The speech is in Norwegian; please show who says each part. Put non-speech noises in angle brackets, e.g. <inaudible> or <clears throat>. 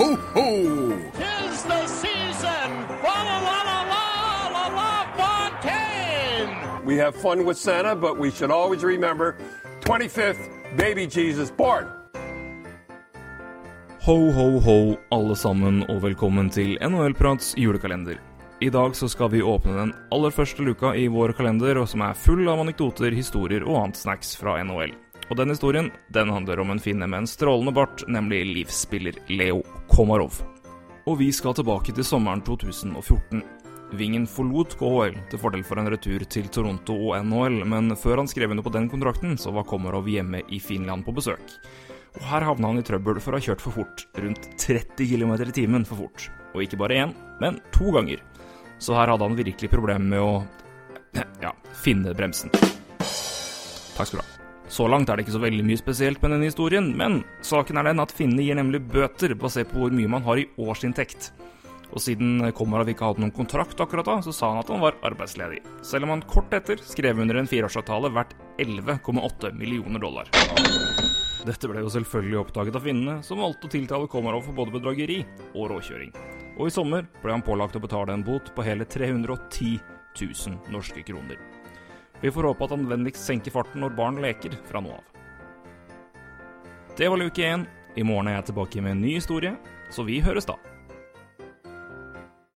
Speaker 1: ho, ho!
Speaker 2: Tis the season! Fa la la la la la la Fontaine!
Speaker 1: We have fun with Santa, but we should always remember 25th, baby Jesus born.
Speaker 3: Ho, ho, ho, alle sammen, og velkommen til NHL-prats julekalender. I dag så skal vi åpne den aller første luka i vår kalender, og som er full av anekdoter, historier og annet snacks fra NHL. Og den historien den handler om en finne med en strålende bart, nemlig livsspiller Leo Komarov. Og vi skal tilbake til sommeren 2014. Vingen forlot KHL til fordel for en retur til Toronto og NHL, men før han skrev under på den kontrakten, så var Komarov hjemme i Finland på besøk. Og her havna han i trøbbel for å ha kjørt for fort, rundt 30 km i timen for fort. Og ikke bare én, men to ganger. Så her hadde han virkelig problemer med å <clears throat> ja, finne bremsen. Takk skal du ha. Så langt er det ikke så veldig mye spesielt med denne historien, men saken er den at finnene gir nemlig bøter basert på hvor mye man har i årsinntekt. Og siden Komarov ikke hadde noen kontrakt akkurat da, så sa han at han var arbeidsledig. Selv om han kort etter skrev under en fireårsavtale verdt 11,8 millioner dollar. Dette ble jo selvfølgelig oppdaget av finnene, som valgte å tiltale Komarov for både bedrageri og råkjøring. Og i sommer ble han pålagt å betale en bot på hele 310 000 norske kroner. Vi får håpe at han vennligst senker farten når barn leker fra nå av. Det var luke én. I morgen er jeg tilbake med en ny historie, så vi høres da.